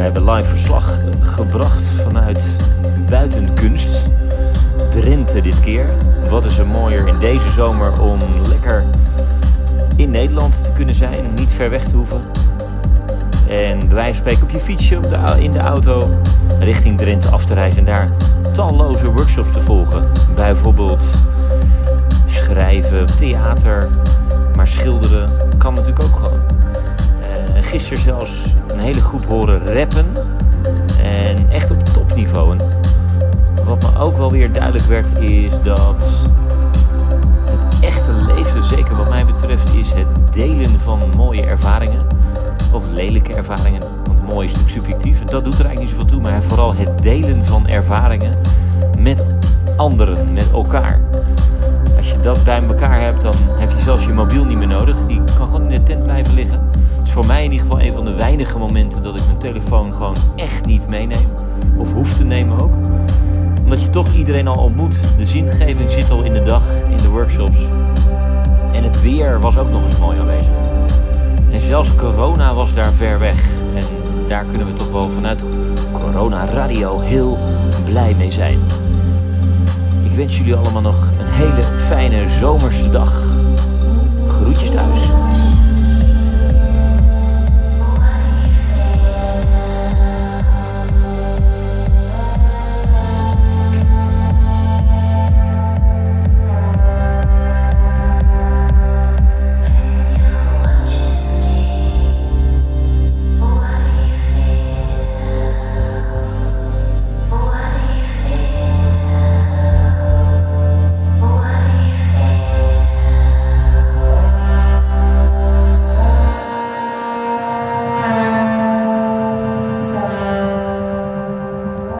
hebben live verslag gebracht vanuit Buitenkunst. Drenthe dit keer. Wat is er mooier in deze zomer om lekker in Nederland te kunnen zijn, niet ver weg te hoeven. En bij op je fietsje op de, in de auto richting Drenthe af te reizen en daar talloze workshops te volgen. Bijvoorbeeld schrijven, theater, maar schilderen kan natuurlijk ook gewoon. Gisteren zelfs een hele groep horen rappen. En echt op topniveau. Wat me ook wel weer duidelijk werd is dat het echte leven, zeker wat mij betreft, is het delen van mooie ervaringen. Of lelijke ervaringen. Want mooi is natuurlijk subjectief en dat doet er eigenlijk niet zoveel toe. Maar vooral het delen van ervaringen met anderen, met elkaar. Als je dat bij elkaar hebt, dan heb je zelfs je mobiel niet meer nodig. Die kan gewoon in de tent blijven liggen. Voor mij in ieder geval een van de weinige momenten dat ik mijn telefoon gewoon echt niet meeneem. Of hoef te nemen ook. Omdat je toch iedereen al ontmoet. De zingeving zit al in de dag, in de workshops. En het weer was ook nog eens mooi aanwezig. En zelfs corona was daar ver weg. En daar kunnen we toch wel vanuit Corona Radio heel blij mee zijn. Ik wens jullie allemaal nog een hele fijne zomerse dag. Groetjes thuis.